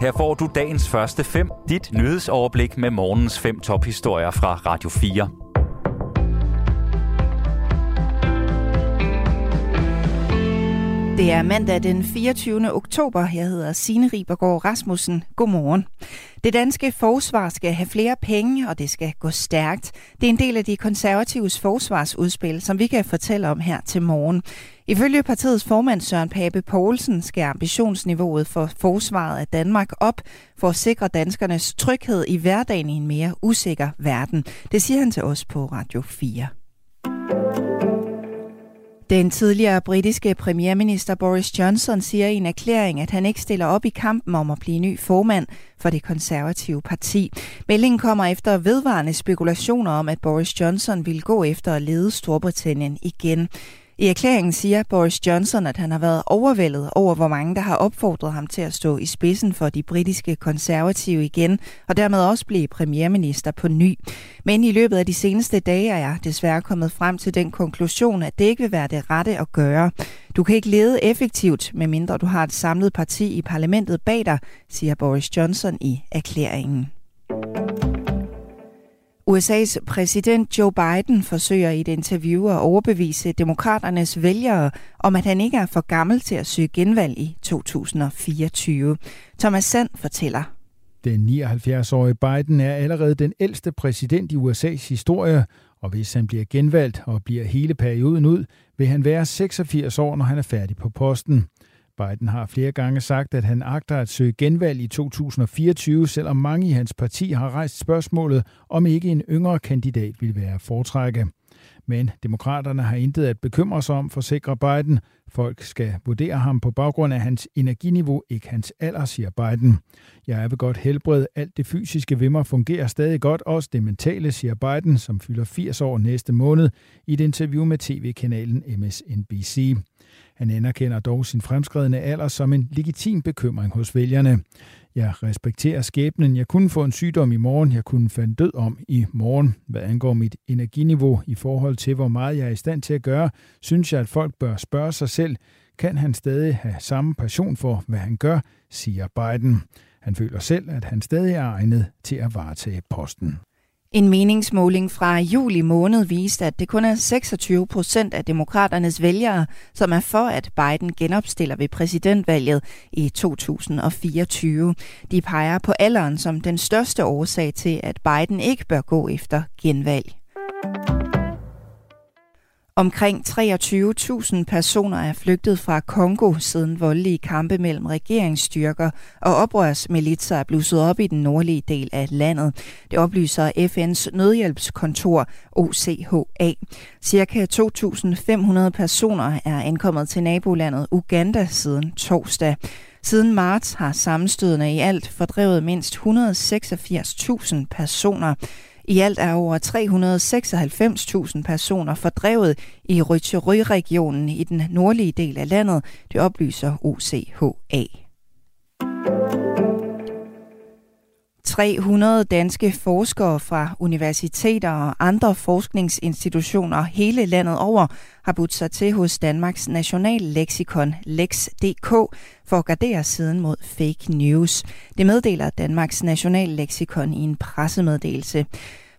Her får du dagens første fem, dit nyhedsoverblik med morgens fem tophistorier fra Radio 4. Det er mandag den 24. oktober. Jeg hedder Signe Ribergaard Rasmussen. Godmorgen. Det danske forsvar skal have flere penge, og det skal gå stærkt. Det er en del af de konservatives forsvarsudspil, som vi kan fortælle om her til morgen. Ifølge partiets formand Søren Pape Poulsen skal ambitionsniveauet for forsvaret af Danmark op for at sikre danskernes tryghed i hverdagen i en mere usikker verden. Det siger han til os på Radio 4. Den tidligere britiske premierminister Boris Johnson siger i en erklæring, at han ikke stiller op i kampen om at blive ny formand for det konservative parti. Meldingen kommer efter vedvarende spekulationer om, at Boris Johnson vil gå efter at lede Storbritannien igen. I erklæringen siger Boris Johnson, at han har været overvældet over, hvor mange der har opfordret ham til at stå i spidsen for de britiske konservative igen, og dermed også blive premierminister på ny. Men i løbet af de seneste dage er jeg desværre kommet frem til den konklusion, at det ikke vil være det rette at gøre. Du kan ikke lede effektivt, medmindre du har et samlet parti i parlamentet bag dig, siger Boris Johnson i erklæringen. USA's præsident Joe Biden forsøger i et interview at overbevise demokraternes vælgere om, at han ikke er for gammel til at søge genvalg i 2024. Thomas Sand fortæller. Den 79-årige Biden er allerede den ældste præsident i USA's historie, og hvis han bliver genvalgt og bliver hele perioden ud, vil han være 86 år, når han er færdig på posten. Biden har flere gange sagt, at han agter at søge genvalg i 2024, selvom mange i hans parti har rejst spørgsmålet, om ikke en yngre kandidat vil være foretrække. Men demokraterne har intet at bekymre sig om, forsikrer Biden. Folk skal vurdere ham på baggrund af hans energiniveau, ikke hans alder, siger Biden. Jeg er ved godt helbred. Alt det fysiske ved mig fungerer stadig godt, også det mentale, siger Biden, som fylder 80 år næste måned, i et interview med tv-kanalen MSNBC. Han anerkender dog sin fremskredende alder som en legitim bekymring hos vælgerne. Jeg respekterer skæbnen. Jeg kunne få en sygdom i morgen. Jeg kunne falde død om i morgen. Hvad angår mit energiniveau i forhold til, hvor meget jeg er i stand til at gøre, synes jeg, at folk bør spørge sig selv, kan han stadig have samme passion for, hvad han gør, siger Biden. Han føler selv, at han stadig er egnet til at varetage posten. En meningsmåling fra juli måned viste, at det kun er 26 procent af demokraternes vælgere, som er for, at Biden genopstiller ved præsidentvalget i 2024. De peger på alderen som den største årsag til, at Biden ikke bør gå efter genvalg. Omkring 23.000 personer er flygtet fra Kongo siden voldelige kampe mellem regeringsstyrker og oprørsmilitser er blusset op i den nordlige del af landet. Det oplyser FN's nødhjælpskontor OCHA. Cirka 2.500 personer er ankommet til nabolandet Uganda siden torsdag. Siden marts har sammenstødene i alt fordrevet mindst 186.000 personer. I alt er over 396.000 personer fordrevet i Røtjerø-regionen i den nordlige del af landet, det oplyser OCHA. 300 danske forskere fra universiteter og andre forskningsinstitutioner hele landet over har budt sig til hos Danmarks national Lexikon Lex.dk for at gardere siden mod fake news. Det meddeler Danmarks national Lexikon i en pressemeddelelse.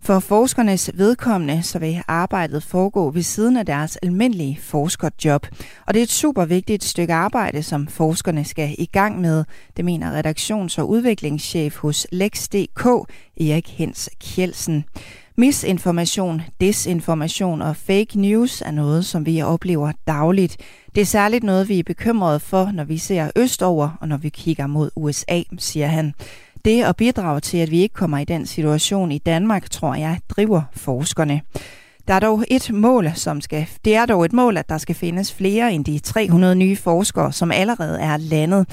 For forskernes vedkommende så vil arbejdet foregå ved siden af deres almindelige forskerjob. Og det er et super vigtigt stykke arbejde, som forskerne skal i gang med. Det mener redaktions- og udviklingschef hos Lex.dk, Erik Hens Kjelsen. Misinformation, desinformation og fake news er noget, som vi oplever dagligt. Det er særligt noget, vi er bekymrede for, når vi ser østover og når vi kigger mod USA, siger han. Det at bidrage til, at vi ikke kommer i den situation i Danmark, tror jeg, driver forskerne. Der er dog et mål, som skal, det er dog et mål, at der skal findes flere end de 300 nye forskere, som allerede er landet.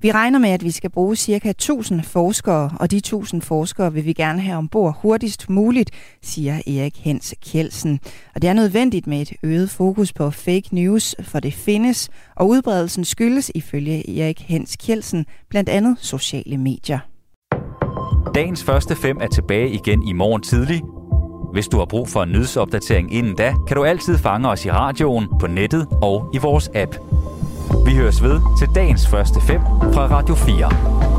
Vi regner med, at vi skal bruge ca. 1000 forskere, og de 1000 forskere vil vi gerne have ombord hurtigst muligt, siger Erik Hens Kjelsen. Og det er nødvendigt med et øget fokus på fake news, for det findes, og udbredelsen skyldes ifølge Erik Hens Kjelsen blandt andet sociale medier. Dagens første fem er tilbage igen i morgen tidlig. Hvis du har brug for en nyhedsopdatering inden da, kan du altid fange os i radioen, på nettet og i vores app. Vi høres ved til dagens første fem fra Radio 4.